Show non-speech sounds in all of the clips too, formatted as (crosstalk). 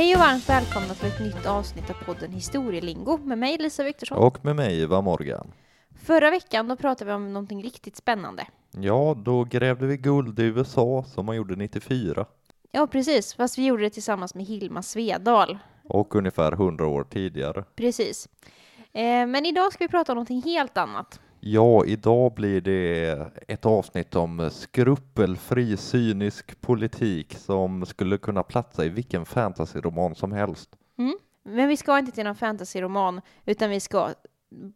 Hej och varmt välkomna till ett nytt avsnitt av podden Historielingo med mig Lisa Viktorsson. Och med mig Eva Morgan. Förra veckan då pratade vi om någonting riktigt spännande. Ja, då grävde vi guld i USA som man gjorde 94 Ja, precis, fast vi gjorde det tillsammans med Hilma Svedal. och ungefär 100 år tidigare. Precis. Eh, men idag ska vi prata om någonting helt annat. Ja, idag blir det ett avsnitt om skrupelfri cynisk politik som skulle kunna platsa i vilken fantasyroman som helst. Mm. Men vi ska inte till någon fantasyroman, utan vi ska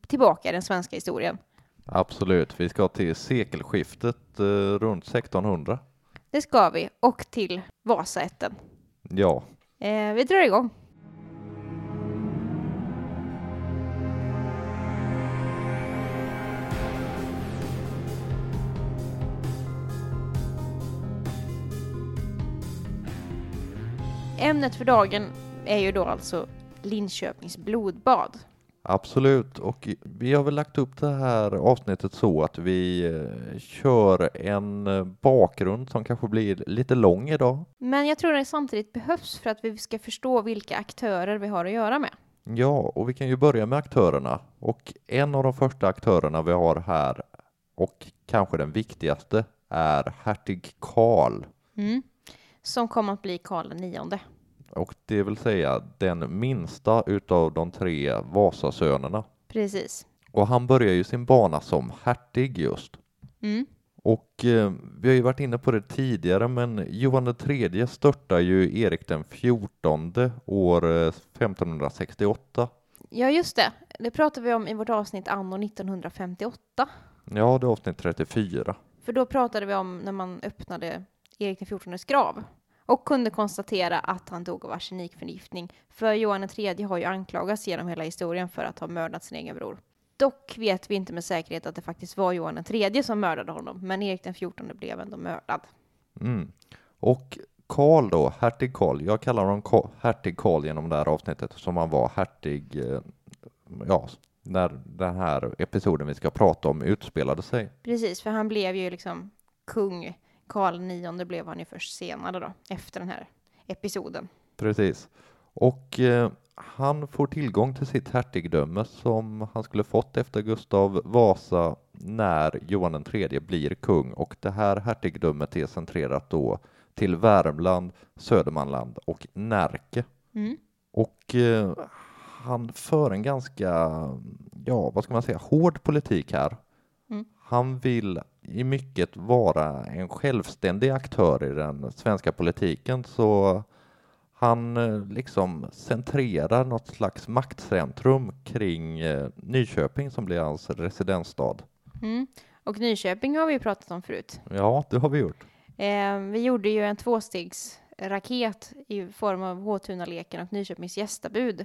tillbaka i den svenska historien. Absolut, vi ska till sekelskiftet eh, runt 1600. Det ska vi, och till Vasaätten. Ja, Eh, vi drar igång. Ämnet för dagen är ju då alltså Linköpings blodbad. absolut. Och vi har väl lagt upp det här avsnittet så att vi eh, kör en eh, bakgrund som kanske blir lite lång idag. Men jag tror det samtidigt behövs för att vi ska förstå vilka aktörer vi har att göra med. Ja, och vi kan ju börja med aktörerna. Och en av de första aktörerna vi har här, och kanske den viktigaste, är hertig Karl. Mm. Som kom att bli Karl IX. Och det vill säga den minsta utav de tre Vasasönerna. Precis. Och han börjar ju sin bana som hertig just. Mm. Och eh, vi har ju varit inne på det tidigare, men Johan den tredje störtar ju Erik den fjortonde år eh, 1568. Ja, just det. Det pratade vi om i vårt avsnitt anno 1958. Ja, det är avsnitt 34. För då pratade vi om när man öppnade Erik XIVs grav och kunde konstatera att han dog av arsenikförgiftning. För Johan III har ju anklagats genom hela historien för att ha mördat sin egen bror. Dock vet vi inte med säkerhet att det faktiskt var Johan III som mördade honom, men Erik XIV blev ändå mördad. Mm. Och Karl då, hertig Karl, jag kallar honom Ka- hertig Karl genom det här avsnittet som han var hertig, eh, ja, när den här episoden vi ska prata om utspelade sig. Precis, för han blev ju liksom kung. Karl IX blev han ju först senare då, efter den här episoden. Precis. Och eh, han får tillgång till sitt hertigdöme som han skulle fått efter Gustav Vasa när Johan tredje blir kung och det här hertigdömet är centrerat då till Värmland, Södermanland och Närke. Mm. Och eh, han för en ganska, ja vad ska man säga, hård politik här. Mm. Han vill i mycket vara en självständig aktör i den svenska politiken så han eh, liksom centrerar något slags maktcentrum kring eh, Nyköping som blir hans residensstad. Mm. Och Nyköping har vi pratat om förut. Ja, det har vi gjort. Eh, vi gjorde ju en tvåstegsraket i form av Håtunaleken och Nyköpings gästabud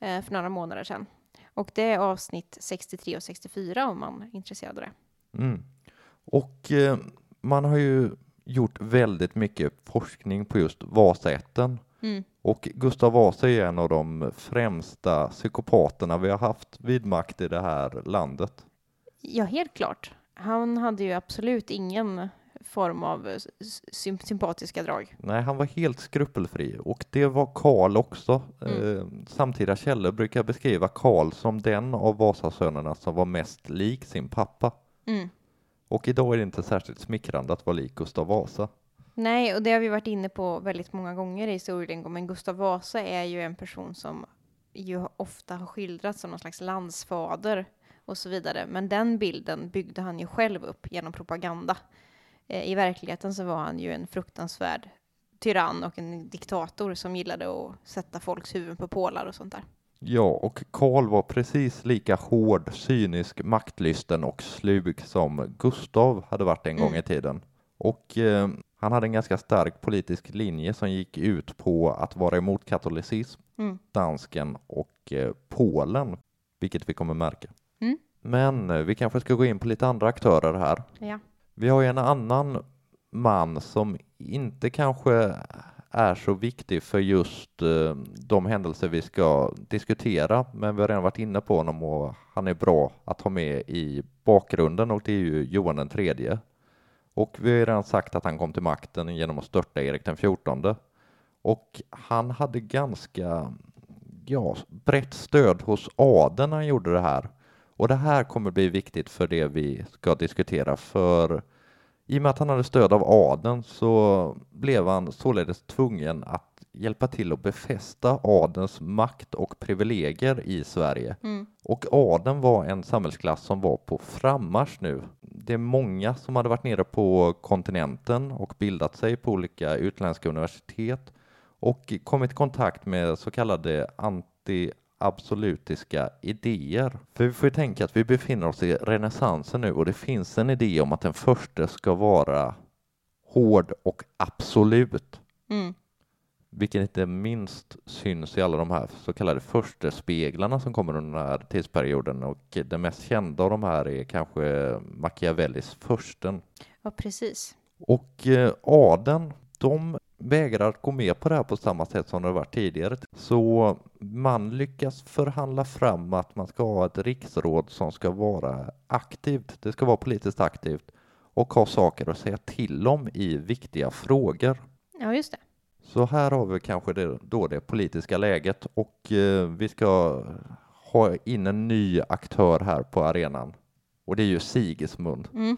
eh, för några månader sedan. Och det är avsnitt 63 och 64 om man är intresserad av det. Mm. Och eh, man har ju gjort väldigt mycket forskning på just Vasaätten Mm. Och Gustav Vasa är en av de främsta psykopaterna vi har haft vid makt i det här landet. Ja, helt klart. Han hade ju absolut ingen form av sym- sympatiska drag. Nej, han var helt skrupelfri och det var Karl också. Mm. Eh, samtida källor brukar beskriva Karl som den av Vasasönerna som var mest lik sin pappa. Mm. Och idag är det inte särskilt smickrande att vara lik Gustav Vasa. Nej, och det har vi varit inne på väldigt många gånger i historien, men Gustav Vasa är ju en person som ju ofta har skildrats som någon slags landsfader och så vidare. Men den bilden byggde han ju själv upp genom propaganda. Eh, I verkligheten så var han ju en fruktansvärd tyrann och en diktator som gillade att sätta folks huvuden på pålar och sånt där. Ja, och Karl var precis lika hård, cynisk, maktlysten och slug som Gustav hade varit en gång Mm. i tiden. Och eh, han hade en ganska stark politisk linje som gick ut på att vara emot katolicism, Mm. dansken och eh, Polen, vilket vi kommer märka. Mm. Men eh, vi kanske ska gå in på lite andra aktörer här. Ja. Vi har ju en annan man som inte kanske är så viktig för just eh, de händelser vi ska diskutera, men vi har redan varit inne på honom och han är bra att ha med i bakgrunden och det är ju Johan den tredje. Och vi har ju redan sagt att han kom till makten genom att störta Erik den fjortonde. Och han hade ganska ja, brett stöd hos adeln när han gjorde det här. Och det här kommer bli viktigt för det vi ska diskutera, för i och med att han hade stöd av adeln så blev han således tvungen att hjälpa till att befästa adelns makt och privilegier i Sverige. Mm. Och adeln var en samhällsklass som var på frammarsch nu. Det är många som hade varit nere på kontinenten och bildat sig på olika utländska universitet och kommit i kontakt med så kallade anti-absolutiska idéer. För vi får ju tänka att vi befinner oss i renässansen nu och det finns en idé om att den första ska vara hård och absolut Mm. vilket inte minst syns i alla de här så kallade förstespeglarna som kommer under den här tidsperioden och den mest kända av de här är kanske Machiavellis Försten. Ja, precis. Och eh, adeln, de vägrar att gå med på det här på samma sätt som det varit tidigare. Så man lyckas förhandla fram att man ska ha ett riksråd som ska vara aktivt, det ska vara politiskt aktivt och ha saker att säga till om i viktiga frågor. Ja, just det. Så här har vi kanske det, då det politiska läget och eh, vi ska ha in en ny aktör här på arenan och det är ju Sigismund. Mm.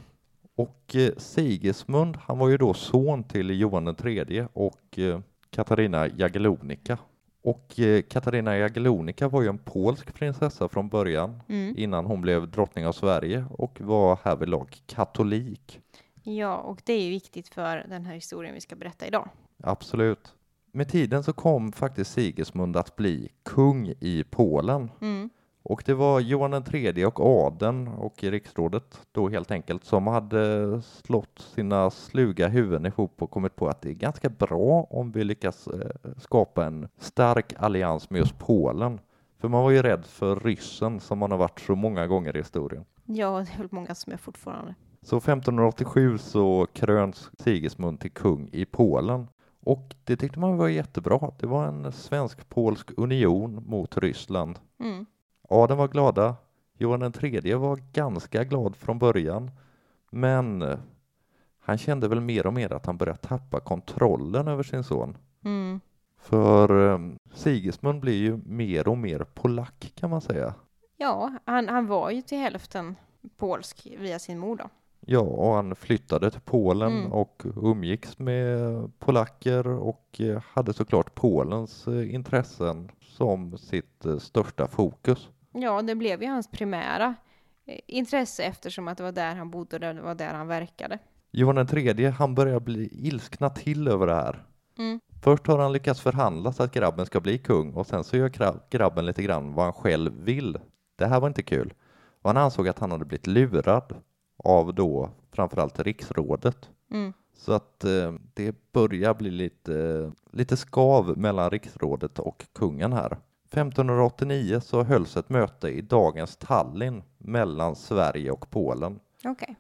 Och eh, Sigismund, han var ju då son till Johan tredje och eh, Katarina Jagellonica. Och eh, Katarina Jagellonica var ju en polsk prinsessa från början Mm. innan hon blev drottning av Sverige och var härvidlag katolik. Ja, och det är ju viktigt för den här historien vi ska berätta idag. Absolut. Med tiden så kom faktiskt Sigismund att bli kung i Polen. Mm. Och det var Johan den tredje och adeln och riksrådet då helt enkelt som hade slått sina sluga huvuden ihop och kommit på att det är ganska bra om vi lyckas eh, skapa en stark allians med just Polen. För man var ju rädd för ryssen som man har varit så många gånger i historien. Ja, det är väl många som är fortfarande. Så 1587 så kröns Sigismund till kung i Polen. Och det tyckte man var jättebra. Det var en svensk-polsk union mot Ryssland. Mm. Adeln var glada. Johan den tredje var ganska glad från början. Men han kände väl mer och mer att han började tappa kontrollen över sin son. Mm. För eh, Sigismund blir ju mer och mer polack kan man säga. Ja, han, han var ju till hälften polsk via sin mor då. Ja, och han flyttade till Polen Mm. och umgicks med polacker och eh, hade såklart Polens eh, intressen som sitt eh, största fokus. Ja, det blev ju hans primära eh, intresse eftersom att det var där han bodde och det var där han verkade. Johan den tredje, han börjar bli ilskna till över det här. Mm. Först har han lyckats förhandla så att grabben ska bli kung och sen så gör gra- grabben lite grann vad han själv vill. Det här var inte kul. Och han ansåg att han hade blivit lurad av då framförallt riksrådet. Mm. Så att eh, det börjar bli lite, lite skav mellan riksrådet och kungen här. 1589 så hölls ett möte i dagens Tallinn mellan Sverige och Polen. Okej.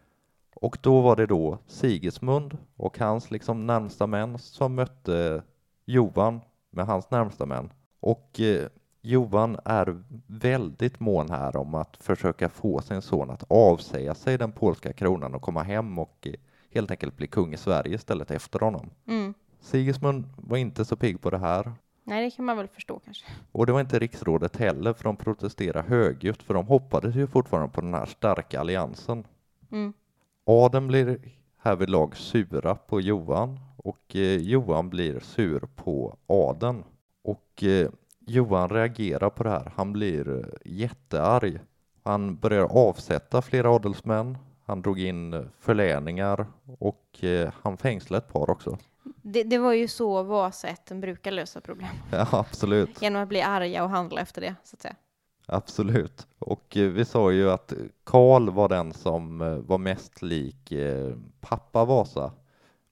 Och då var det då Sigismund och hans liksom närmsta män som mötte Johan med hans närmsta män. Och eh, Johan är väldigt mån här om att försöka få sin son att avsäga sig den polska kronan och komma hem och eh, helt enkelt bli kung i Sverige istället efter honom. Mm. Sigismund var inte så pigg på det här Nej, det kan man väl förstå kanske. och det var inte riksrådet heller för de protesterade högljutt för de hoppades ju fortfarande på den här starka alliansen. Mm. Adeln blir härvidlag sura på Johan och eh, Johan blir sur på adeln. Och eh, Johan reagerar på det här. Han blir eh, jättearg. Han börjar avsätta flera adelsmän. Han drog in eh, förläningar och eh, han fängslade ett par också. Det, det var ju så Vasaätten brukar lösa problem. (laughs) Ja, absolut. Genom att bli arga och handla efter det, så att säga. Absolut. Och eh, vi sa ju att Karl var den som eh, var mest lik eh, pappa Vasa.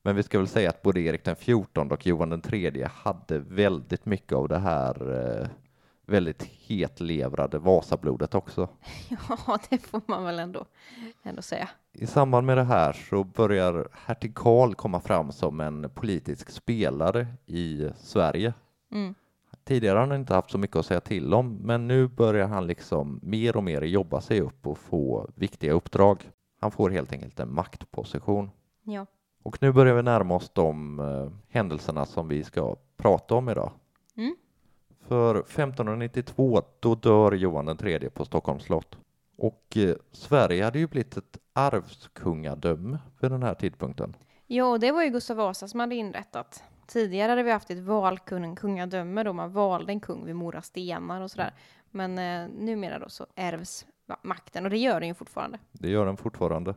Men vi ska väl säga att både Erik den XIV och Johan den tredje hade väldigt mycket av det här väldigt hetlevrade Vasablodet också. (laughs) Ja, det får man väl ändå, ändå säga. I samband med det här så börjar hertig Karl komma fram som en politisk spelare i Sverige. Mm. Tidigare har han inte haft så mycket att säga till om, men nu börjar han liksom mer och mer jobba sig upp och få viktiga uppdrag. Han får helt enkelt en maktposition. Ja. Och nu börjar vi närma oss de eh, händelserna som vi ska prata om idag. Mm. För 1592 då dör Johan III på Stockholms slott. Och eh, Sverige hade ju blivit ett arvskungadöme vid den här tidpunkten. Ja, och det var ju Gustav Vasa som hade inrättat. Tidigare hade vi haft ett valkungadöme då man valde en kung vid Mora stenar och sådär. Men eh, numera då så ärvs makten och det gör den ju fortfarande. Det gör den fortfarande.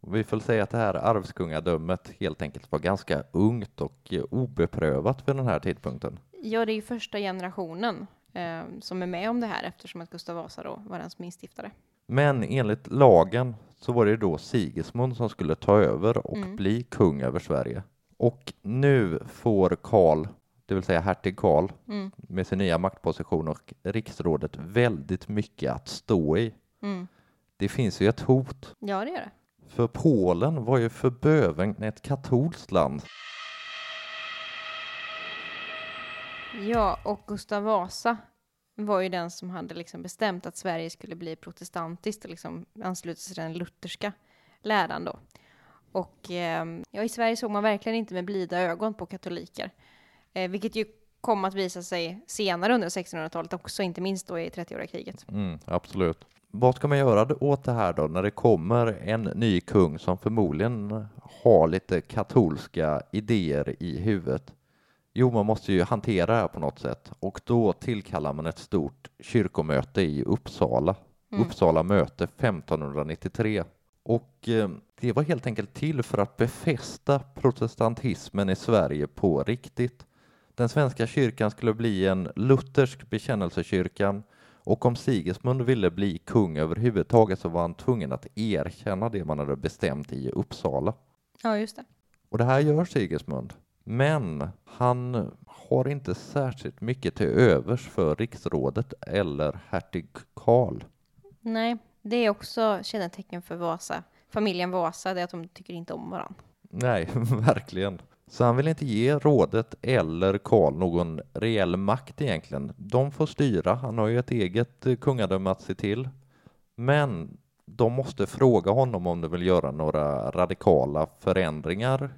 Vi får säga att det här arvskungadömet helt enkelt var ganska ungt och eh, obeprövat vid den här tidpunkten. Ja, det är ju första generationen eh, som är med om det här eftersom att Gustav Vasa då var den som instiftade. Men enligt lagen så var det då Sigismund som skulle ta över och Mm. bli kung över Sverige. Och nu får Karl, det vill säga hertig Karl, Mm, med sin nya maktposition och riksrådet väldigt mycket att stå i. mm. Det finns ju ett hot. Ja, det gör det. För Polen var ju för böven ett katolskt land. Ja, och Gustav Vasa var ju den som hade liksom bestämt att Sverige skulle bli protestantiskt och liksom ansluta sig till den lutherska läran då. Och ehm, ja, i Sverige såg man verkligen inte med blida ögon på katoliker, eh, vilket ju kom att visa sig senare under 1600-talet också, inte minst då i 30-åriga kriget. Mm, absolut. Vad ska man göra åt det här då när det kommer en ny kung som förmodligen har lite katolska idéer i huvudet? Jo, man måste ju hantera det här på något sätt och då tillkallar man ett stort kyrkomöte i Uppsala. Mm. Uppsala möte 1593. Och eh, det var helt enkelt till för att befästa protestantismen i Sverige på riktigt. Den svenska kyrkan skulle bli en luthersk bekännelsekyrkan och om Sigismund ville bli kung överhuvudtaget så var han tvungen att erkänna det man hade bestämt i Uppsala. Ja, just det. Och det här gör Sigismund. Men han har inte särskilt mycket till övers för riksrådet eller hertig Karl. Nej, det är också kännetecken för Vasa. Familjen Vasa, det är att de tycker inte om varandra. Nej, (laughs) verkligen. Så han vill inte ge rådet eller Karl någon reell makt egentligen. De får styra, han har ju ett eget eh, kungadöme att se till. Men de måste fråga honom om de vill göra några radikala förändringar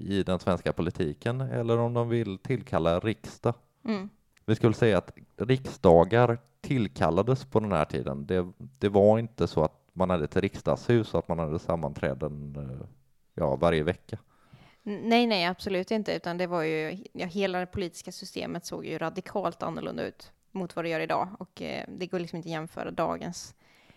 i den svenska politiken eller om de vill tillkalla riksdag. Mm. Vi skulle säga att riksdagar tillkallades på den här tiden. Det, det var inte så att man hade ett riksdagshus och att man hade sammanträden eh, ja, varje vecka. Nej, nej, absolut inte, utan det var ju, ja, hela det politiska systemet såg ju radikalt annorlunda ut mot vad det gör idag och eh, det går liksom inte att jämföra dagens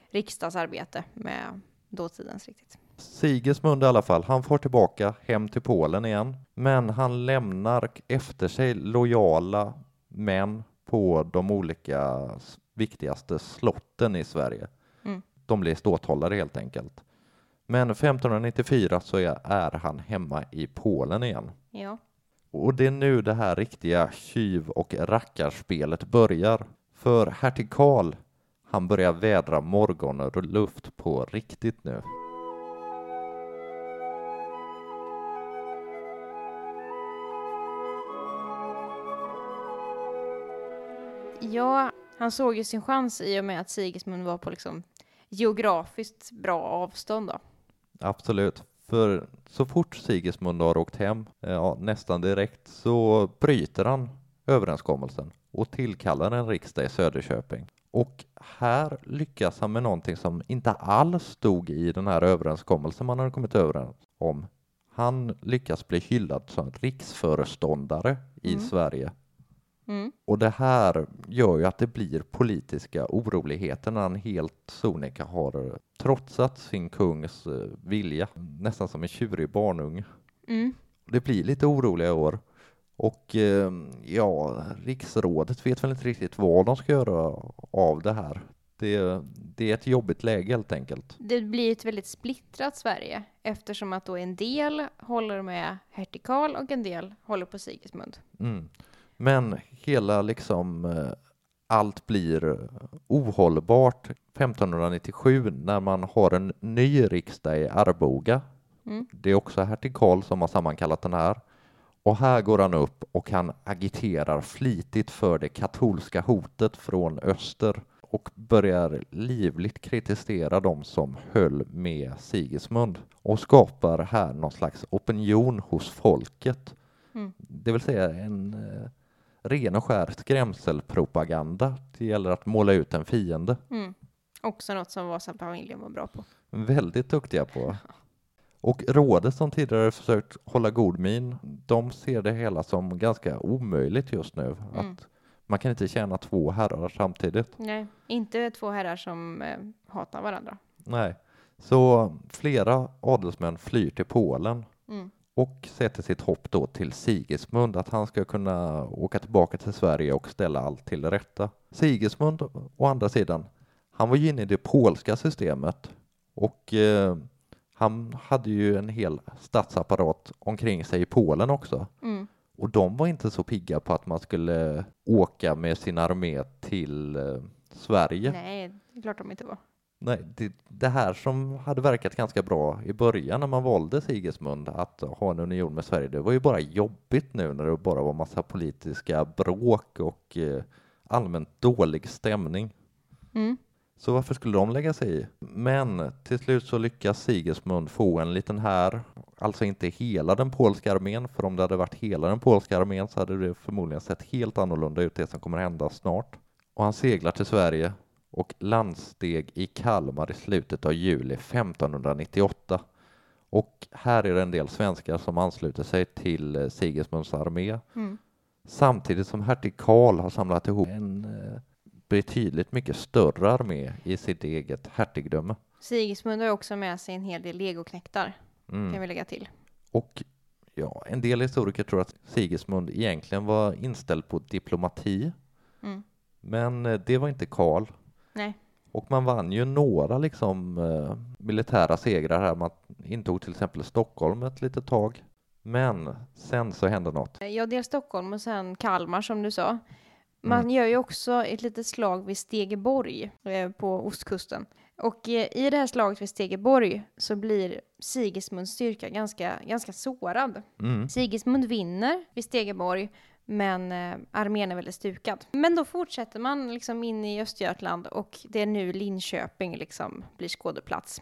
riksdagsarbete med dåtidens riktigt. Sigismund i alla fall, han får tillbaka hem till Polen igen, men han lämnar efter sig lojala män på de olika viktigaste slotten i Sverige. Mm. De blir ståthållare helt enkelt. Men 1594 så är, han hemma i Polen igen. Ja, Och det är nu det här riktiga tjuv och rackarspelet börjar. För hertig Karl, han börjar vädra morgoner och luft på riktigt nu. Ja, han såg ju sin chans i och med att Sigismund var på liksom geografiskt bra avstånd då. Absolut. För så fort Sigismund har åkt hem, ja, nästan direkt, så bryter han överenskommelsen och tillkallar en riksdag i Söderköping. Och här lyckas han med någonting som inte alls stod i den här överenskommelsen man hade kommit överens om. Han lyckas bli hyllad som riksföreståndare i Mm. Sverige. Mm. Och det här gör ju att det blir politiska oroligheter när han helt sonika har trotsat sin kungs eh, vilja, nästan som en tjurig barnunge. Mm. Det blir lite oroliga år. Och eh, ja, riksrådet vet väl inte riktigt vad de ska göra av det här. Det, det är ett jobbigt läge helt enkelt. Det blir ett väldigt splittrat Sverige eftersom att då en del håller med hertig Karl och en del håller på Sigismund. Mm. Men hela liksom eh, allt blir ohållbart 1597 när man har en ny riksdag i Arboga. Mm. Det är också hertig Karl som har sammankallat den här. Och här går han upp och han agiterar flitigt för det katolska hotet från öster. och börjar livligt kritisera de som höll med Sigismund och skapar här någon slags opinion hos folket. Mm. Det vill säga en eh, ren och skär skrämselpropaganda. Det gäller att måla ut en fiende. Mm. Också något som Vasafamiljen var bra på. Väldigt duktiga på. Och rådet som tidigare försökt hålla god min, de ser det hela som ganska omöjligt just nu. Mm. Att man kan inte tjäna två herrar samtidigt. Nej, inte två herrar som eh, hatar varandra. Nej. Så flera adelsmän flyr till Polen Mm. Och sätter sitt hopp då till Sigismund, att han ska kunna åka tillbaka till Sverige och ställa allt till rätta. Sigismund, å andra sidan, han var ju inne i det polska systemet och eh, han hade ju en hel statsapparat omkring sig i Polen också. Mm. Och de var inte så pigga på att man skulle åka med sin armé till eh, Sverige. Nej, det är klart de inte var. Nej, det, det här som hade verkat ganska bra i början när man valde Sigismund att ha en union med Sverige, det var ju bara jobbigt nu när det bara var massa politiska bråk och eh, allmänt dålig stämning. Mm. Så varför skulle de lägga sig i? Men till slut så lyckas Sigismund få en liten här, alltså inte hela den polska armén, för om det hade varit hela den polska armén så hade det förmodligen sett helt annorlunda ut det som kommer hända snart. Och han seglar till Sverige och landsteg i Kalmar i slutet av juli 1598. Och här är det en del svenskar som ansluter sig till eh, Sigismunds armé Mm. samtidigt som hertig Karl har samlat ihop en eh, betydligt mycket större armé i sitt eget hertigdöme. Sigismund har också med sig en hel del legoknektar, Mm. kan vi lägga till. Och ja, en del historiker tror att Sigismund egentligen var inställd på diplomati, Mm. men eh, det var inte Karl. Nej. Och man vann ju några liksom eh, militära segrar här. Man intog till exempel Stockholm ett litet tag. Men sen så hände något. Ja, dels Stockholm och sen Kalmar som du sa. Man Mm. gör ju också ett litet slag vid Stegeborg eh, på ostkusten. Och eh, i det här slaget vid Stegeborg så blir Sigismunds styrka ganska, ganska sårad. Mm. Sigismund vinner vid Stegeborg, men eh, armén är väldigt stukad. Men då fortsätter man liksom in i Östergötland och det är nu Linköping liksom blir skådeplats.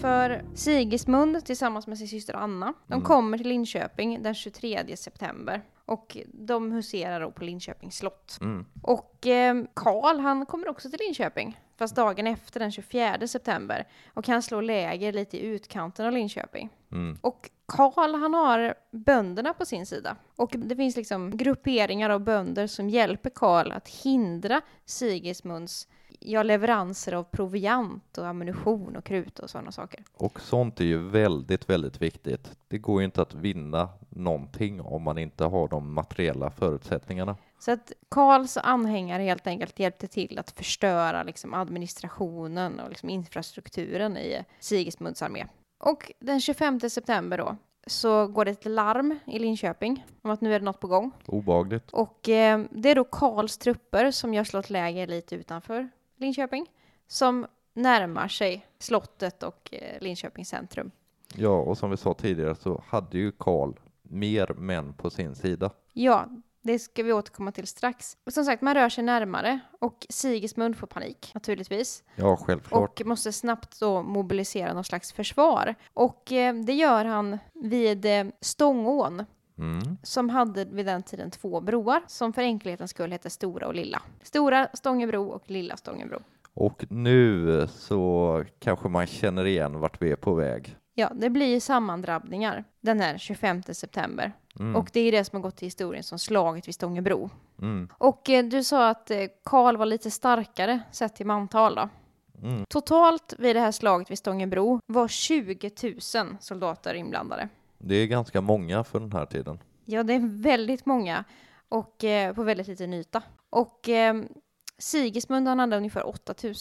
För Sigismund tillsammans med sin syster Anna, de Mm. kommer till Linköping den 23 september och de huserar då på Linköpings slott. Mm. Och eh, Karl, han kommer också till Linköping, fast dagen efter den 24 september. Och han slår läger lite i utkanten av Linköping. Mm. Och Karl, han har bönderna på sin sida. Och det finns liksom grupperingar av bönder som hjälper Karl att hindra Sigismunds ja, leveranser av proviant och ammunition och krut och sådana saker. Och sånt är ju väldigt, väldigt viktigt. Det går ju inte att vinna någonting om man inte har de materiella förutsättningarna. Så att Karls anhängare helt enkelt hjälpte till att förstöra liksom administrationen och liksom infrastrukturen i Sigismunds armé. Och den 25 september då så går det ett larm i Linköping om att nu är det något på gång. Obagligt. Och eh, det är då Karls trupper som gör slått läger lite utanför Linköping som närmar sig slottet och eh, Linköpings centrum. Ja, och som vi sa tidigare så hade ju Karl mer män på sin sida. Ja, det ska vi återkomma till strax. Och som sagt, man rör sig närmare och Sigismund får panik naturligtvis Ja, självklart. och måste snabbt då mobilisera någon slags försvar. Och eh, det gör han vid eh, Stångån Mm. som hade vid den tiden två broar som för enkelhetens skull hette Stora och Lilla. Stora Stångebro och Lilla Stångebro. Och nu så kanske man känner igen vart vi är på väg. Ja, det blir sammandrabbningar den här 25 september. Mm. Och det är det som har gått till historien som slaget vid Stångebro. Mm. Och eh, du sa att eh, Karl var lite starkare sett till mantal då. Mm. Totalt vid det här slaget vid Stångebro var 20 000 soldater inblandade. Det är ganska många för den här tiden. Ja, det är väldigt många och eh, på väldigt liten yta. Och eh, Sigismund han hade ungefär 8 000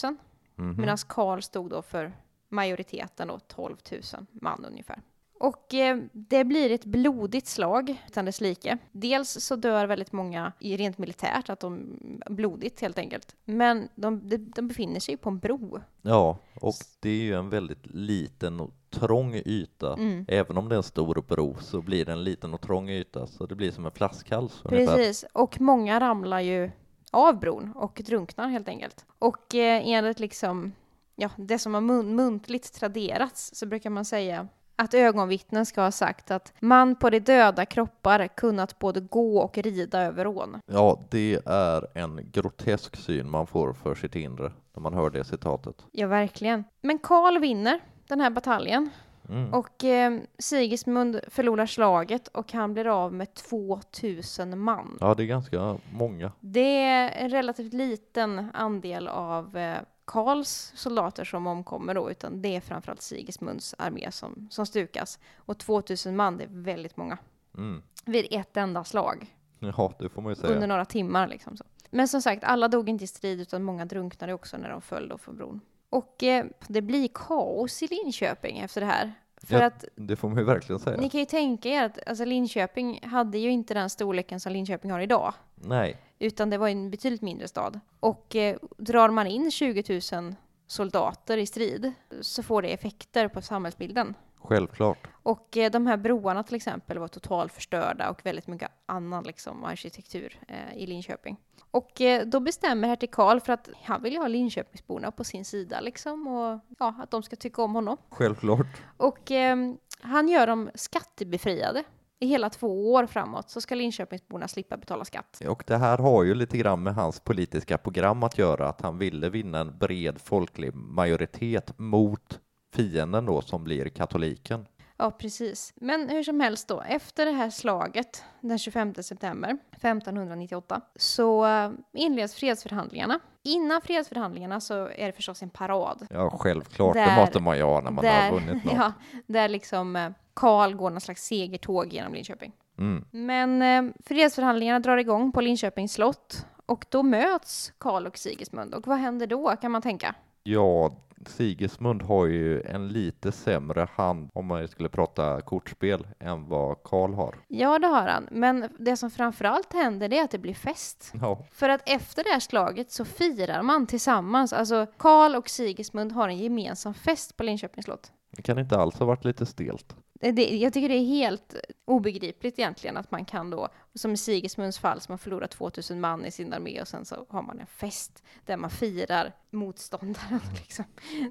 Mhm. medan Karl stod då för majoriteten då 12 000 man ungefär. Och eh, det blir ett blodigt slag utan dess like. Dels så dör väldigt många i rent militärt, att de blodigt helt enkelt. Men de, de, de befinner sig på en bro. Ja, och det är ju en väldigt liten och trång yta. Mm. Även om det är en stor bro så blir det en liten och trång yta, så det blir som en flaskhals ungefär. Precis, och många ramlar ju av bron och drunknar helt enkelt. Och eh, enligt liksom, ja, det som har mun- muntligt traderats så brukar man säga att ögonvittnen ska ha sagt att man på de döda kroppar kunnat både gå och rida över ån. Ja, det är en grotesk syn man får för sitt inre när man hör det citatet. Ja, verkligen. Men Karl vinner den här bataljen Mm. och eh, Sigismund förlorar slaget och han blir av med 2000 man. Ja, det är ganska många. Det är en relativt liten andel av eh, Karls soldater som omkommer då, utan det är framförallt Sigismunds armé som, som stukas. Och 2000 man, det är väldigt många. Mm. Vid ett enda slag, Ja, det får man ju säga. under några timmar liksom. Så. Men som sagt, alla dog inte i strid, utan många drunknade också när de föll då från bron. Och eh, det blir kaos i Linköping efter det här. För Ja. att Det får man ju verkligen säga. ni kan ju tänka er att alltså, Linköping hade ju inte den storleken som Linköping har idag. Nej, utan det var en betydligt mindre stad. Och eh, drar man in 20 000 soldater i strid så får det effekter på samhällsbilden. Självklart. Och eh, de här broarna till exempel var totalt förstörda och väldigt mycket annan liksom, arkitektur eh, i Linköping. Och eh, då bestämmer hertig Karl för att han vill ju ha Linköpingsborna på sin sida liksom och ja, att de ska tycka om honom. Självklart. Och eh, han gör dem skattebefriade. I hela två år framåt så ska Linköpingsborna slippa betala skatt. Och det här har ju lite grann med hans politiska program att göra, att han ville vinna en bred folklig majoritet mot fienden då som blir katoliken. Ja, precis. Men hur som helst då, efter det här slaget den 25 september 1598 så eh, inleds fredsförhandlingarna. Innan fredsförhandlingarna så är det förstås en parad. Ja, självklart, Där- det måste man ju ha när man där, har vunnit något. (laughs) ja, där liksom eh, Karl går någon slags segertåg genom Linköping. Mm. Men eh, fredsförhandlingarna drar igång på Linköpings slott och då möts Karl och Sigismund. Och vad händer då kan man tänka? Ja, Sigismund har ju en lite sämre hand om man skulle prata kortspel än vad Karl har. Ja, det har han. Men det som framförallt händer är att det blir fest. Ja, För att efter det här slaget så firar man tillsammans. Alltså Karl och Sigismund har en gemensam fest på Linköpings slott. Det kan inte alls ha varit lite stelt. Det, det, jag tycker det är helt obegripligt egentligen att man kan då, som i Sigismunds fall som har förlorat 2000 man i sin armé och sen så har man en fest där man firar motståndaren. (laughs) Liksom.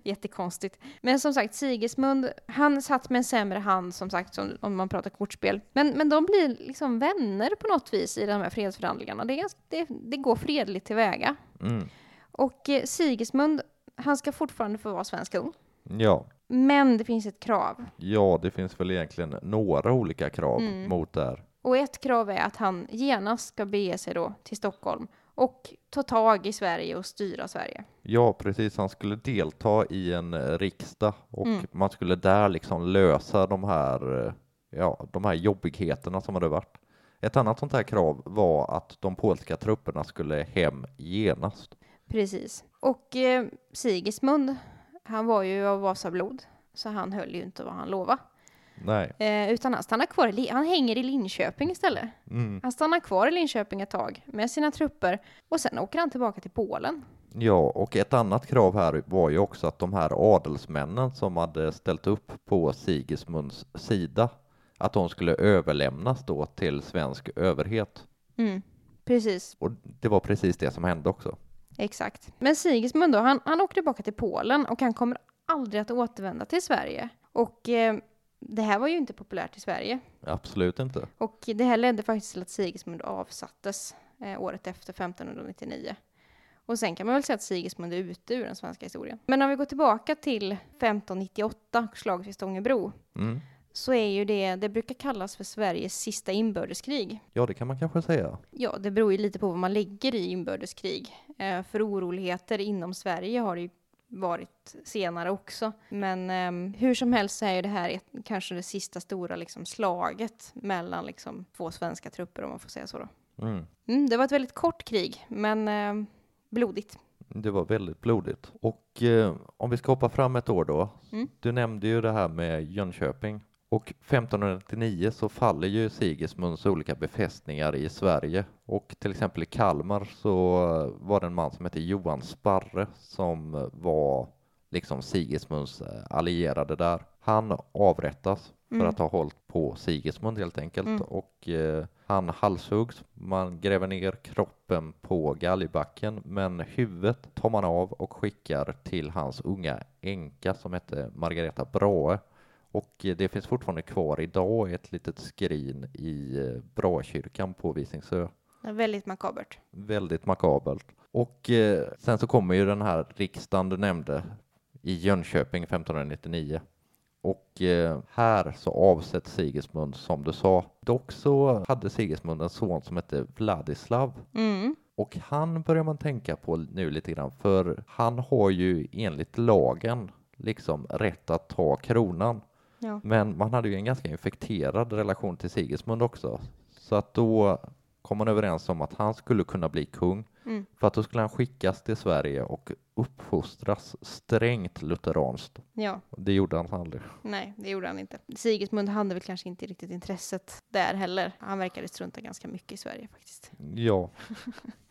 Jättekonstigt. Men som sagt, Sigismund, han satt med en sämre hand som sagt, som, om man pratar kortspel. Men, men de blir liksom vänner på något vis i de här fredsförhandlingarna. Det, ganska, det, det går fredligt tillväga. Mm. Och eh, Sigismund, han ska fortfarande få vara svensk kung. Ja, Men det finns ett krav. ja, det finns väl egentligen några olika krav Mm. mot det här. Och ett krav är att han genast ska bege sig då till Stockholm och ta tag i Sverige och styra Sverige. Ja, precis. Han skulle delta i en eh, riksdag och Mm. man skulle där liksom lösa de här, eh, ja, de här jobbigheterna som hade varit. Ett annat sånt här krav var att de polska trupperna skulle hem genast. Precis. Och eh, Sigismund, han var ju av Vasablod, så han höll ju inte vad han lovade. Nej. Eh, utan han stannar kvar i, han hänger i Linköping istället. Mm. Han stannar kvar i Linköping ett tag med sina trupper och sen åker han tillbaka till Polen. Ja, och ett annat krav här var ju också att de här adelsmännen som hade ställt upp på Sigismunds sida, att de skulle överlämnas då till svensk överhet. Mm. Precis, Och det var precis det som hände också. Exakt. Men Sigismund då, han, han åker tillbaka till Polen och han kommer aldrig att återvända till Sverige. Och eh, det här var ju inte populärt i Sverige. Absolut inte. Och det här ledde faktiskt till att Sigismund avsattes eh, året efter 1599. Och sen kan man väl säga att Sigismund är ute ur den svenska historien. Men om vi går tillbaka till 1598, slaget vid Stångebro, Mm. Så är ju det, det brukar kallas för Sveriges sista inbördeskrig. Ja, det kan man kanske säga. Ja, det beror ju lite på vad man lägger i inbördeskrig. Eh, för oroligheter inom Sverige har det ju varit senare också. Men ehm, hur som helst så är ju det här ett, kanske det sista stora liksom, slaget mellan liksom, två svenska trupper om man får säga så. Då. Mm. Mm, det var ett väldigt kort krig, men ehm, blodigt. Det var väldigt blodigt. Och eh, om vi ska hoppa fram ett år då. Mm. Du nämnde ju det här med Jönköping. Och 1599 så faller ju Sigismunds olika befästningar i Sverige och till exempel i Kalmar så var det en man som hette Johan Sparre som var liksom Sigismunds eh, allierade där. Han avrättas för Mm. att ha hållit på Sigismund helt enkelt Mm. och eh, han halshuggs. Man gräver ner kroppen på galgbacken men huvudet tar man av och skickar till hans unga änka som hette Margareta Brahe. Och det finns fortfarande kvar idag ett litet skrin i eh, Braekyrkan på Visingsö. Väldigt makabert. Väldigt makabert. Och eh, sen så kommer ju den här riksdagen du nämnde i Jönköping 1599. Och eh, här så avsätts Sigismund som du sa. Dock så hade Sigismund en son som hette Vladislav. Mm. Och han börjar man tänka på nu lite grann, för han har ju enligt lagen liksom rätt att ta kronan. Ja. Men man hade ju en ganska infekterad relation till Sigismund också. Så att då kom man överens om att han skulle kunna bli kung. Mm. För att då skulle han skickas till Sverige och uppfostras strängt lutheranskt. ja, Det gjorde han aldrig. nej, det gjorde han inte. Sigismund hade väl kanske inte riktigt intresset där heller. Han verkade strunta ganska mycket i Sverige faktiskt. Ja. (laughs)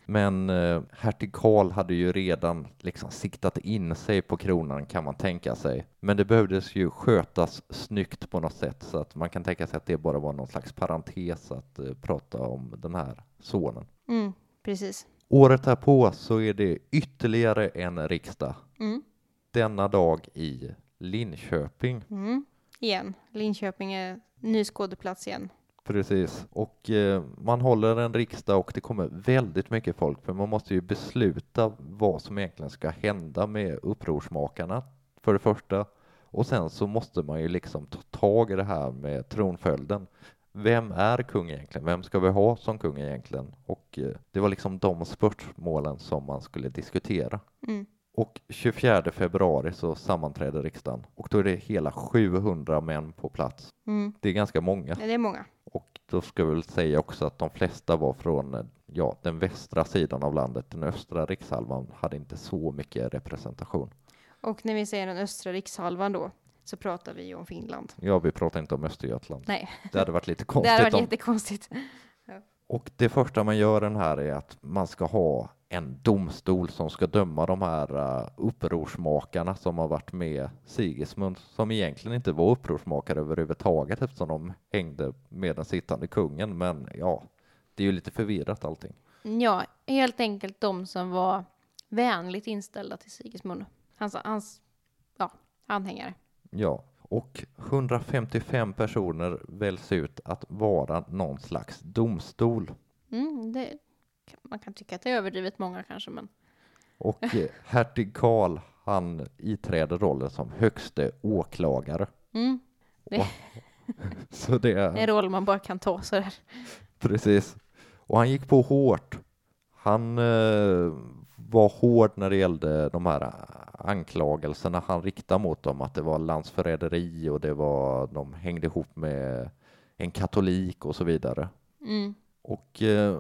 Men eh, hertig Karl hade ju redan liksom siktat in sig på kronan kan man tänka sig. Men det behövdes ju skötas snyggt på något sätt så att man kan tänka sig att det bara var någon slags parentes att eh, prata om den här sonen. Mm, precis. Året därpå så är det ytterligare en riksdag. Mm. Denna dag i Linköping. Mm. Igen, Linköping är ny skådeplats igen. Precis, och eh, man håller en riksdag och det kommer väldigt mycket folk för man måste ju besluta vad som egentligen ska hända med upprorsmakarna för det första och sen så måste man ju liksom ta tag i det här med tronföljden. Vem är kung egentligen? Vem ska vi ha som kung egentligen? Och eh, det var liksom de spörsmålen som man skulle diskutera. Mm. Och 24 februari så sammanträder riksdagen och då är det hela 700 män på plats. Mm. Det är ganska många. Det är många. Och då ska vi väl säga också att de flesta var från ja, den västra sidan av landet. Den östra rikshalvan hade inte så mycket representation. Och när vi säger den östra rikshalvan då, så pratar vi ju om Finland. Ja, vi pratar inte om Östergötland. Nej, Det hade varit lite (laughs) det konstigt. hade varit om... jättekonstigt. Och det första man gör den här är att man ska ha en domstol som ska döma de här uh, upprorsmakarna som har varit med Sigismund, som egentligen inte var upprorsmakare överhuvudtaget eftersom de hängde med den sittande kungen. Men ja, det är ju lite förvirrat allting. Ja, helt enkelt de som var vänligt inställda till Sigismund. Hans, hans ja, anhängare. Ja, och 155 personer väljs ut att vara någon slags domstol. Mm, det, man kan tycka att det är överdrivet många kanske, men Och eh, hertig Karl, han iträder rollen som högste åklagare. mm, (laughs) Så det det är en roll man bara kan ta sådär. precis. Och han gick på hårt. Han eh, var hård när det gällde de här anklagelserna han riktade mot dem, att det var landsförräderi och det var, de hängde ihop med en katolik och så vidare. Mm, Och eh,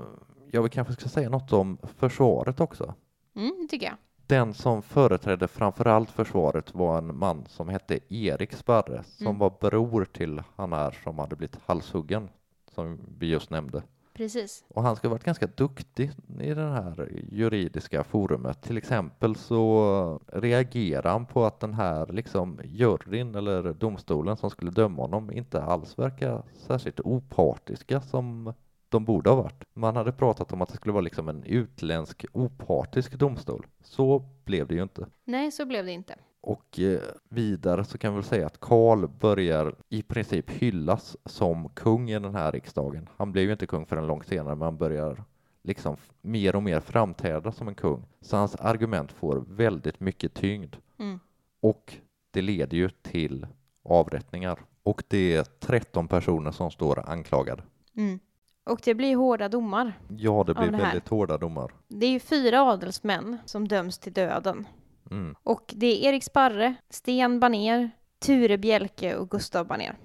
jag vill kanske ska säga något om försvaret också. mm, det tycker jag. Den som företrädde framförallt försvaret var en man som hette Erik Sparre som Mm. var bror till han här som hade blivit halshuggen som vi just nämnde. Precis. Och han ska ha varit ganska duktig i det här juridiska forumet. Till exempel så reagerar han på att den här liksom juryn eller domstolen som skulle döma honom inte alls verkar särskilt opartiska som de borde ha varit. Man hade pratat om att det skulle vara liksom en utländsk opartisk domstol. Så blev det ju inte. Nej, så blev det inte. Och eh, vidare så kan vi väl säga att Karl börjar i princip hyllas som kung i den här riksdagen. Han blev ju inte kung förrän långt senare, men han börjar liksom mer och mer framträda som en kung. Så hans argument får väldigt mycket tyngd. Mm. Och det leder ju till avrättningar. Och det är 13 personer som står anklagade. Mm. Och det blir hårda domar. Ja, det blir det väldigt hårda domar. Det är ju fyra adelsmän som döms till döden. Mm. Och det är Erik Sparre, Sten Baner, Ture Bjelke och Gustav Baner.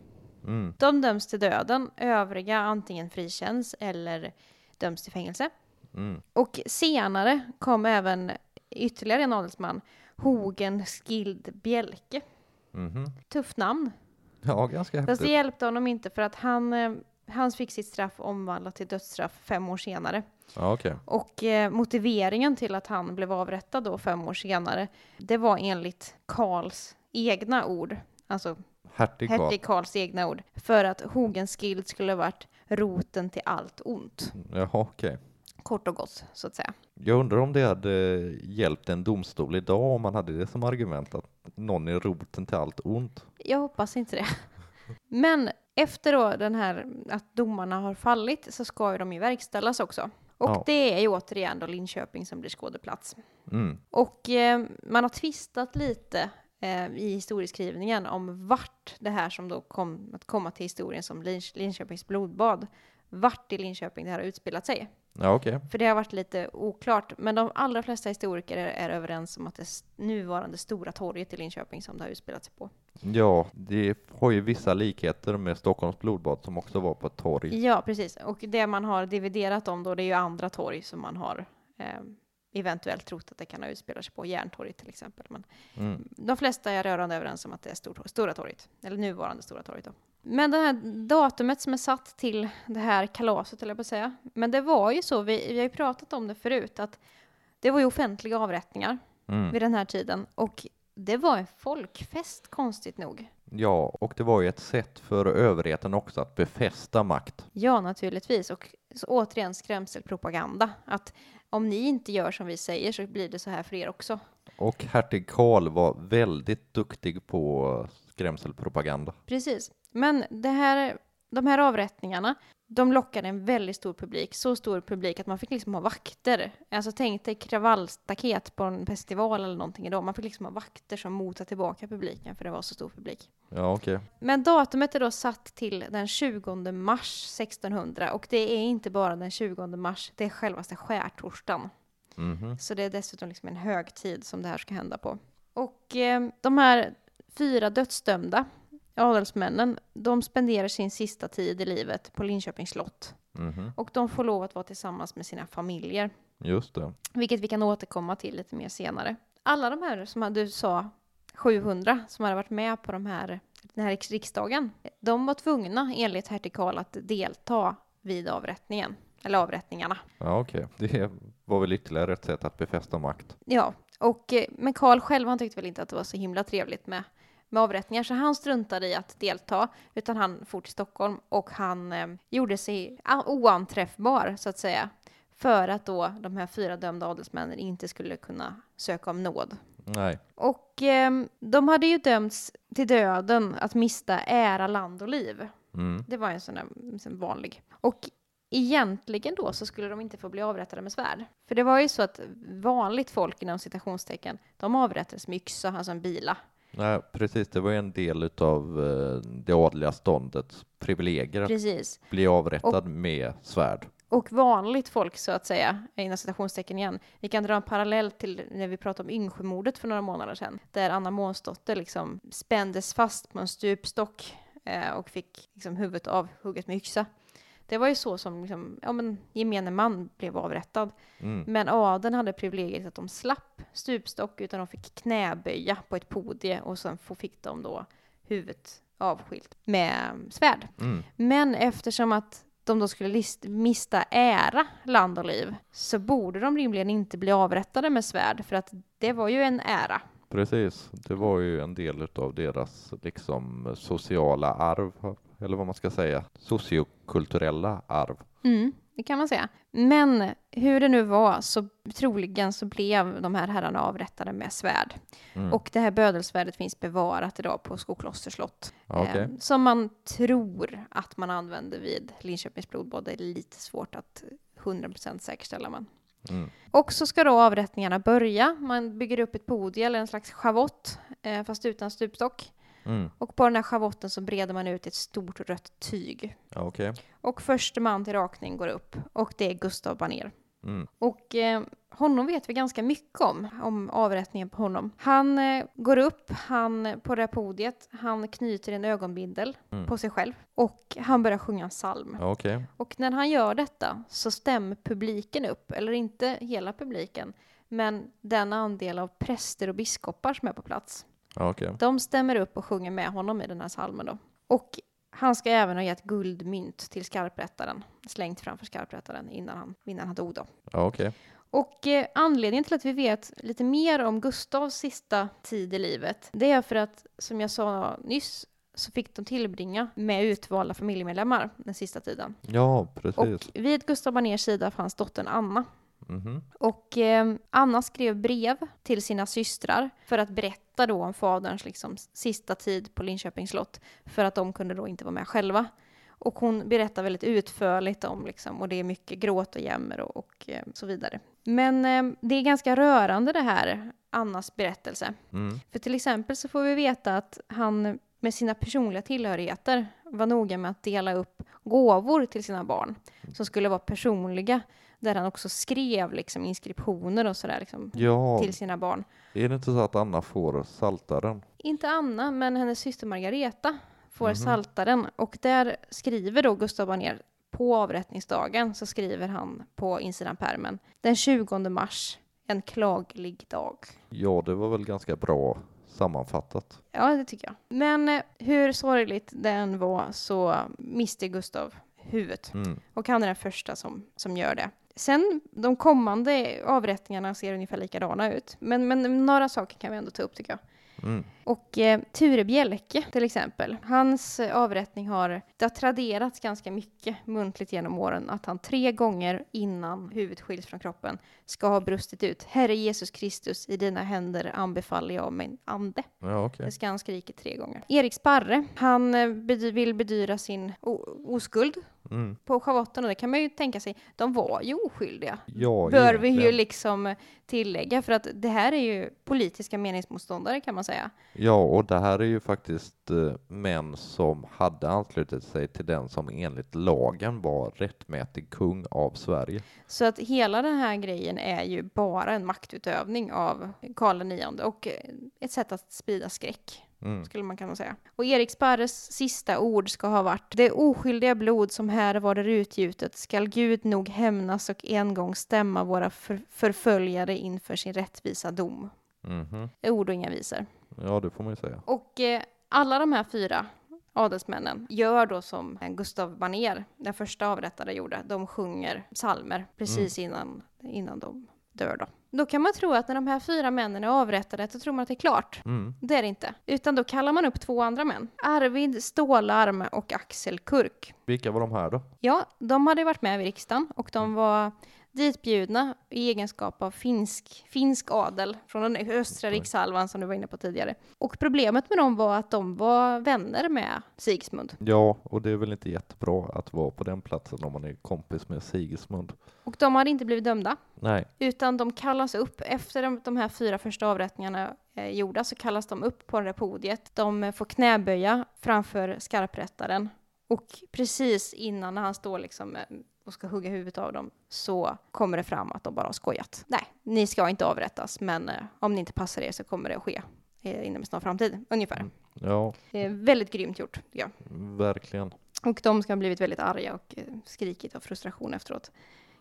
Mm. De döms till döden, övriga antingen frikänns eller döms till fängelse. Mm. Och senare kom även ytterligare en adelsman, Hogen Skild Bjelke. Mhm. Tufft namn. Ja, ganska Fast det häftigt. hjälpte honom inte för att han, eh, han fick sitt straff omvandlat till dödsstraff fem år senare. Ja, okej. Och eh, motiveringen till att han blev avrättad då fem år senare, det var enligt Karls egna ord, alltså Hertig Karl. hertig Karls egna ord, för att Hogenskild skulle ha varit roten till allt ont. Jaha, okej. Kort och gott, så att säga. Jag undrar om det hade hjälpt en domstol idag om man hade det som argument att någon är roten till allt ont. Jag hoppas inte det. (laughs) Men efter då den här att domarna har fallit så ska ju de ju verkställas också. Och Ja. det är ju återigen då Linköping som blir skådeplats. Mm. Och eh, man har tvistat lite eh, i historieskrivningen om vart det här som då kom att komma till historien som Linköpings blodbad, vart i Linköping det här har utspelat sig. Ja, okej. För det har varit lite oklart, men de allra flesta historiker är, är överens om att det nuvarande stora torget i Linköping som det har utspelat sig på. Ja, det har ju vissa likheter med Stockholms blodbad som också var på ett torg. Ja, precis. Och det man har dividerat om då, det är ju andra torg som man har eh, eventuellt trott att det kan ha utspelat sig på, Järntorget till exempel. Men Mm. de flesta är rörande överens om att det är stor, Stora torget, eller nuvarande Stora torget då. Men det här datumet som är satt till det här kalaset, eller jag på att säga, men det var ju så, vi, vi har ju pratat om det förut, att det var ju offentliga avrättningar Mm. vid den här tiden och det var en folkfest, konstigt nog. Ja, och det var ju ett sätt för överheten också att befästa makt. Ja, naturligtvis. Och så återigen skrämselpropaganda. Att om ni inte gör som vi säger så blir det så här för er också. Och hertig Karl var väldigt duktig på skrämselpropaganda. Precis. Men det här, de här avrättningarna, de lockade en väldigt stor publik. Så stor publik att man fick liksom ha vakter. Alltså tänk dig kravallstaket på en festival eller någonting idag. Man fick liksom ha vakter som motade tillbaka publiken för det var så stor publik. Ja, okej. Men datumet är då satt till den 20 mars 1600 och det är inte bara den 20 mars, det är självaste skärtorsdagen. Mhm. Så det är dessutom liksom en högtid som det här ska hända på. Och eh, de här fyra dödsdömda adelsmännen, de spenderar sin sista tid i livet på Linköpings slott. Mhm. Och de får lov att vara tillsammans med sina familjer, Just det. vilket vi kan återkomma till lite mer senare. Alla de här som du sa, 700, som hade varit med på de här, den här riks- riksdagen, de var tvungna enligt hertig Karl att delta vid avrättningen, eller avrättningarna. Ja, okej. Det var väl ytterligare ett sätt att befästa makt. Ja, och, eh, men Karl själv han tyckte väl inte att det var så himla trevligt med, med avrättningar så han struntade i att delta utan han for till Stockholm och han eh, gjorde sig oanträffbar så att säga för att då de här fyra dömda adelsmännen inte skulle kunna söka om nåd. Nej. Och eh, de hade ju dömts till döden att mista ära, land och liv. Mm. Det var en sån där en vanlig. Och egentligen då så skulle de inte få bli avrättade med svärd. För det var ju så att vanligt folk inom citationstecken, de avrättades med yxa, alltså en bila. Nej, precis. Det var ju en del utav eh, det adliga ståndets privilegier att Precis. bli avrättad med svärd. Och vanligt folk så att säga, inom citationstecken igen. Vi kan dra en parallell till när vi pratade om Yngsjömordet för några månader sedan. Där Anna Månsdotter liksom spändes fast på en stupstock eh, och fick liksom huvudet avhugget med yxa. Det var ju så som liksom, ja, men, gemene man blev avrättad. Mm. Men adeln hade privilegiet att de slapp stupstock utan de fick knäböja på ett podie och sen fick de då huvudet avskilt med svärd. Mm. Men eftersom att de då skulle list- mista ära, land och liv, så borde de rimligen inte bli avrättade med svärd, för att det var ju en ära. Precis. Det var ju en del utav deras liksom sociala arv, eller vad man ska säga, sociokulturella arv. Mm, det kan man säga. Men hur det nu var, så troligen så blev de här herrarna avrättade med svärd. Mm. Och det här bödelsvärdet finns bevarat idag på Skokloster slott. Okej. Eh, som man tror att man använde vid Linköpings blodbad. Det är lite svårt att 100% säkerställa. Men. Mm. Och så ska då avrättningarna börja. Man bygger upp ett podie eller en slags schavott, eh, fast utan stupstock. Mm. Och på den här schavotten så breder man ut ett stort rött tyg. Okej. Och första man till rakning går upp och det är Gustav Banér. Mm. Och eh, honom vet vi ganska mycket om, om avrättningen på honom. Han eh, går upp han, på det här podiet, han knyter en ögonbindel Mm. på sig själv och han börjar sjunga en psalm. Okej. Och när han gör detta så stämmer publiken upp, eller inte hela publiken, men den andel av präster och biskopar som är på plats. Okej. De stämmer upp och sjunger med honom i den här psalmen då. Och han ska även ha gett guldmynt till skarprättaren, slängt framför skarprättaren innan han, innan han dog då. Okej. Och eh, anledningen till att vi vet lite mer om Gustavs sista tid i livet, det är för att, som jag sa nyss, så fick de tillbringa med utvalda familjemedlemmar den sista tiden. Ja, precis. Och vid Gustav Baners sida fanns dottern Anna. Mhm. Och eh, Anna skrev brev till sina systrar för att berätta då om faderns liksom, sista tid på Linköpings slott, för att de kunde då inte vara med själva. Och hon berättar väldigt utförligt om, liksom, och det är mycket gråt och jämmer och, och eh, så vidare. Men eh, det är ganska rörande det här, Annas berättelse. Mm. För till exempel så får vi veta att han med sina personliga tillhörigheter var noga med att dela upp gåvor till sina barn som skulle vara personliga, där han också skrev liksom inskriptioner och sådär liksom, Ja, till sina barn. är det inte så att Anna får saltaren? Inte Anna, men hennes syster Margareta får Mhm. saltaren och där skriver då Gustav Banér på avrättningsdagen så skriver han på insidan pärmen den 20 mars, en klaglig dag. Ja, det var väl ganska bra sammanfattat. Ja, det tycker jag. Men eh, hur sorgligt det än var så miste Gustav huvudet. Mm. Och han är den första som, som gör det. Sen de kommande avrättningarna ser ungefär likadana ut. Men, men några saker kan vi ändå ta upp tycker jag. Mm. Och eh, Ture Bjelke till exempel, hans eh, avrättning har, det har traderats ganska mycket muntligt genom åren att han tre gånger innan huvudet skiljs från kroppen ska ha brustit ut Herre Jesus Kristus, i dina händer anbefaller jag min ande. Ja, okej. Det ska han skrika tre gånger. Erik Sparre, han eh, bedy- vill bedyra sin oskuld Mm. på schavotten och det kan man ju tänka sig, de var ju oskyldiga. Ja, Bör vi ju liksom tillägga, för att det här är ju politiska meningsmotståndare kan man säga. Ja, och det här är ju faktiskt eh, män som hade anslutit sig till den som enligt lagen var rättmätig kung av Sverige. Så att hela den här grejen är ju bara en maktutövning av Karl IX och eh, ett sätt att sprida skräck, Mm. skulle man kunna säga. Och Erik Sparres sista ord ska ha varit Det oskyldiga blod som här var utgjutet skall Gud nog hämnas och en gång stämma våra för- förföljare inför sin rättvisa dom. Mhm. Ord och inga visor. Ja, det får man ju säga. Och eh, alla de här fyra adelsmännen gör då som Gustav Banér, den första avrättade, gjorde. De sjunger psalmer precis innan, innan de dör då. Då kan man tro att när de här fyra männen är avrättade, så tror man att det är klart. Mm. Det är det inte. Utan då kallar man upp två andra män. Arvid Stålarm och Axel Kurk. Vilka var de här då? Ja, de hade varit med vid riksdagen och de var ditbjudna i egenskap av finsk, finsk adel från den östra rikshalvan som du var inne på tidigare. Och problemet med dem var att de var vänner med Sigismund. Ja, och det är väl inte jättebra att vara på den platsen om man är kompis med Sigismund. Och de hade inte blivit dömda, Nej. utan de kallas upp efter de, de här fyra första avrättningarna eh, gjorda så kallas de upp på det podiet. De får knäböja framför skarprättaren och precis innan när han står liksom eh, och ska hugga huvudet av dem så kommer det fram att de bara har skojat. Nej, ni ska inte avrättas, men eh, om ni inte passar er så kommer det att ske eh, inom en snar framtid, ungefär. Ja, Det är väldigt grymt gjort, jag. verkligen. Och de ska ha blivit väldigt arga och eh, skrikit av frustration efteråt.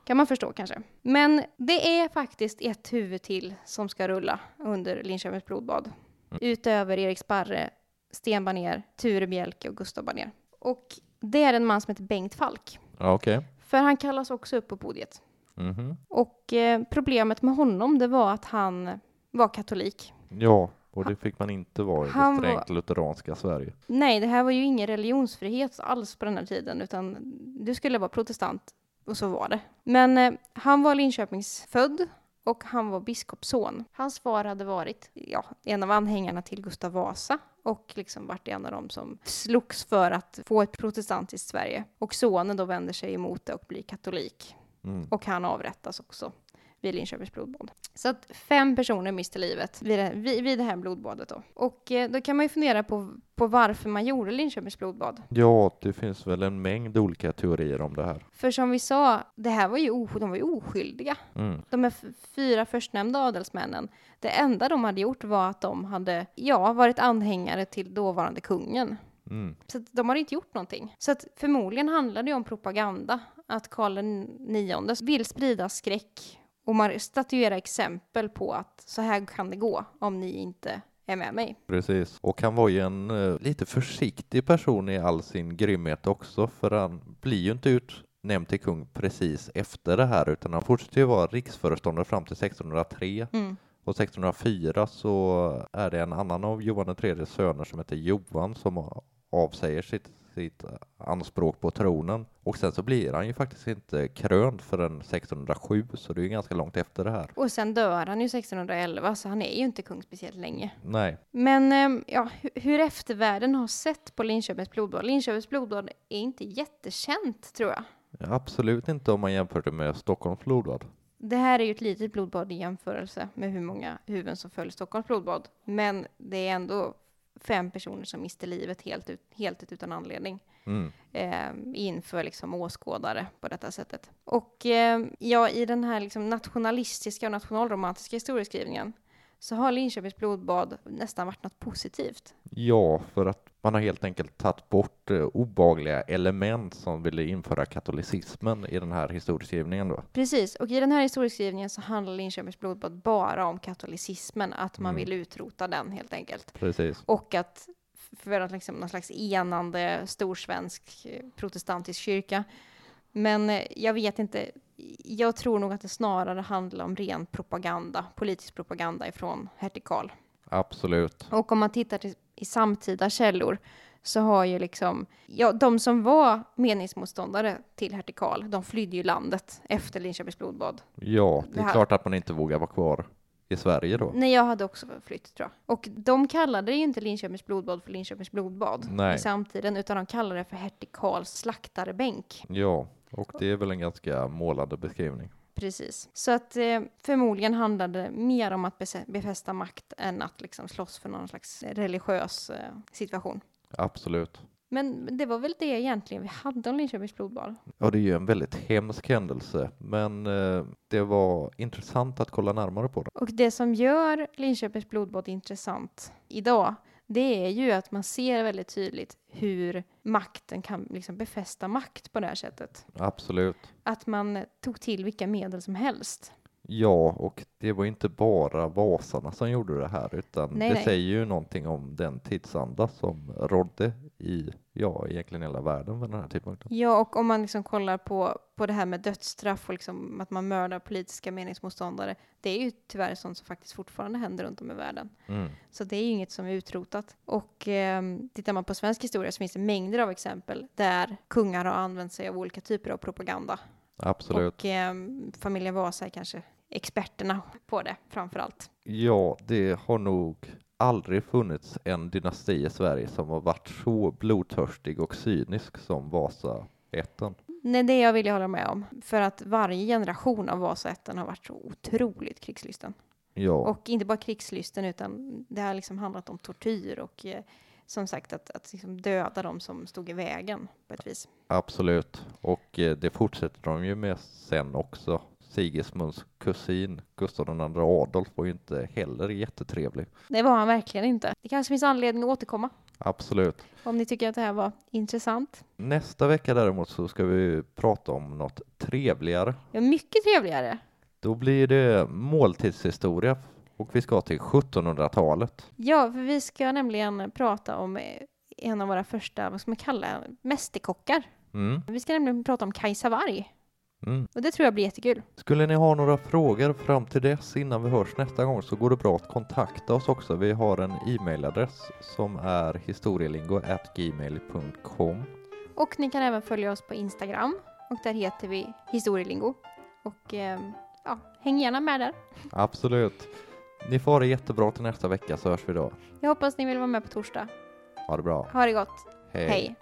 Kan man förstå kanske. Men det är faktiskt ett huvud till som ska rulla under Linköpings blodbad. Mm. Utöver Erik Sparre, Sten Banér, Ture Bjelke och Gustav Banér. Och det är en man som heter Bengt Falk. Ja, okej. För han kallas också upp på podiet. Mhm. Och eh, problemet med honom det var att han var katolik. Ja, och det fick man inte vara i det var- strängt lutheranska Sverige. Nej, det här var ju ingen religionsfrihet alls på den här tiden, utan du skulle vara protestant och så var det. Men eh, han var Linköpingsfödd och han var biskopsson. Hans far hade varit ja, en av anhängarna till Gustav Vasa och liksom varit en av dem som slogs för att få ett protestantiskt Sverige. Och sonen då vänder sig emot det och blir katolik. Mm. Och han avrättas också vid Linköpings blodbad. Så att fem personer miste livet vid det, vid, vid det här blodbadet då. Och eh, då kan man ju fundera på, på varför man gjorde Linköpings blodbad. Ja, det finns väl en mängd olika teorier om det här. För som vi sa, det här var ju, os- de var ju oskyldiga. Mm. De här f- fyra förstnämnda adelsmännen, det enda de hade gjort var att de hade, ja, varit anhängare till dåvarande kungen. Mm. Så de har inte gjort någonting. Så att förmodligen handlar det om propaganda. Att Karl IX vill sprida skräck och man statuera exempel på att så här kan det gå om ni inte är med mig. Precis, och han var ju en eh, lite försiktig person i all sin grymhet också, för han blir ju inte utnämnd till kung precis efter det här, utan han fortsätter ju vara riksföreståndare fram till 1603. Mm. Och 1604 så är det en annan av Johan IIIs söner som heter Johan som avsäger sitt, sitt anspråk på tronen. Och sen så blir han ju faktiskt inte krönt förrän 1607, så det är ju ganska långt efter det här. Och sen dör han ju 1611, så han är ju inte kung speciellt länge. Nej, Men ehm, ja, hu- hur eftervärlden har sett på Linköpings blodbad. Linköpings blodbad är inte jättekänt, tror jag. absolut inte om man jämför det med Stockholms blodbad. Det här är ju ett litet blodbad i jämförelse med hur många huvuden som föll i Stockholms blodbad. Men det är ändå fem personer som miste livet helt, ut, helt ut utan anledning Mm. eh, inför liksom åskådare på detta sättet. Och eh, ja, i den här liksom nationalistiska och nationalromantiska historieskrivningen så har Linköpings blodbad nästan varit något positivt. Ja, för att man har helt enkelt tagit bort eh, obehagliga element som ville införa katolicismen i den här historieskrivningen då. Precis, och i den här historieskrivningen så handlar Linköpings blodbad bara om katolicismen, att man Mm. vill utrota den helt enkelt. Precis. Och att för att liksom någon slags enande storsvensk eh, protestantisk kyrka. Men eh, jag vet inte, jag tror nog att det snarare handlar om ren propaganda, politisk propaganda ifrån hertig Karl. Absolut. Och om man tittar till, i samtida källor så har ju liksom, ja, de som var meningsmotståndare till hertig Karl, de flydde ju landet efter Linköpings blodbad. Ja, det Det är här- klart att man inte vågar vara kvar i Sverige då. Nej, jag hade också flytt tror jag. Och de kallade ju inte Linköpings blodbad för Linköpings blodbad Nej. i samtiden, utan de kallade det för hertig Karls slaktarbänk. Ja, och det är väl en ganska målande beskrivning. Precis. Så att eh, förmodligen handlade det mer om att befästa makt än att liksom slåss för någon slags religiös eh, situation. Absolut. Men det var väl det egentligen vi hade om Linköpings blodbad. Ja, det är ju en väldigt hemsk händelse, men eh, det var intressant att kolla närmare på det. Och det som gör Linköpings blodbad intressant idag, det är ju att man ser väldigt tydligt hur makten kan liksom befästa makt på det här sättet. Absolut. Att man tog till vilka medel som helst. Ja, och det var inte bara Vasarna som gjorde det här, utan Nej, det nej. säger ju någonting om den tidsanda som rådde i, ja, egentligen hela världen vid den här tidpunkten. Ja, och om man liksom kollar på, på det här med dödsstraff och liksom att man mördar politiska meningsmotståndare, det är ju tyvärr sånt som faktiskt fortfarande händer runt om i världen. Mm. Så det är ju inget som är utrotat. Och eh, tittar man på svensk historia så finns det mängder av exempel där kungar har använt sig av olika typer av propaganda. Absolut. Och eh, familjen Vasa är kanske experterna på det framför allt. Ja, det har nog aldrig funnits en dynasti i Sverige som har varit så blodtörstig och cynisk som Vasaätten. Nej, det jag vill jag hålla med om. För att varje generation av Vasaätten har varit så otroligt krigslysten. Ja, Och inte bara krigslysten utan det har liksom handlat om tortyr och eh, som sagt att, att liksom döda de som stod i vägen på ett vis. absolut. Och eh, det fortsätter de ju med sen också. Sigismunds kusin Gustav II Adolf var ju inte heller jättetrevlig. Det var han verkligen inte. Det kanske finns anledning att återkomma Absolut. om ni tycker att det här var intressant. Nästa vecka däremot så ska vi prata om något trevligare. Ja, mycket trevligare. Då blir det måltidshistoria och vi ska till 1700-talet. Ja, för vi ska nämligen prata om en av våra första, vad ska man kalla mästerkockar. Mm. Vi ska nämligen prata om Kajsa Warg. Mm. Och det tror jag blir jättekul. Skulle ni ha några frågor fram till dess innan vi hörs nästa gång så går det bra att kontakta oss också. Vi har en e-mailadress som är historielingo.gmail.com Och ni kan även följa oss på Instagram. Och där heter vi Historielingo. Och eh, ja, häng gärna med där. Absolut. Ni får ha det jättebra till nästa vecka så hörs vi då. Jag hoppas ni vill vara med på torsdag. Ha det bra. Ha det gott. Hej. Hej.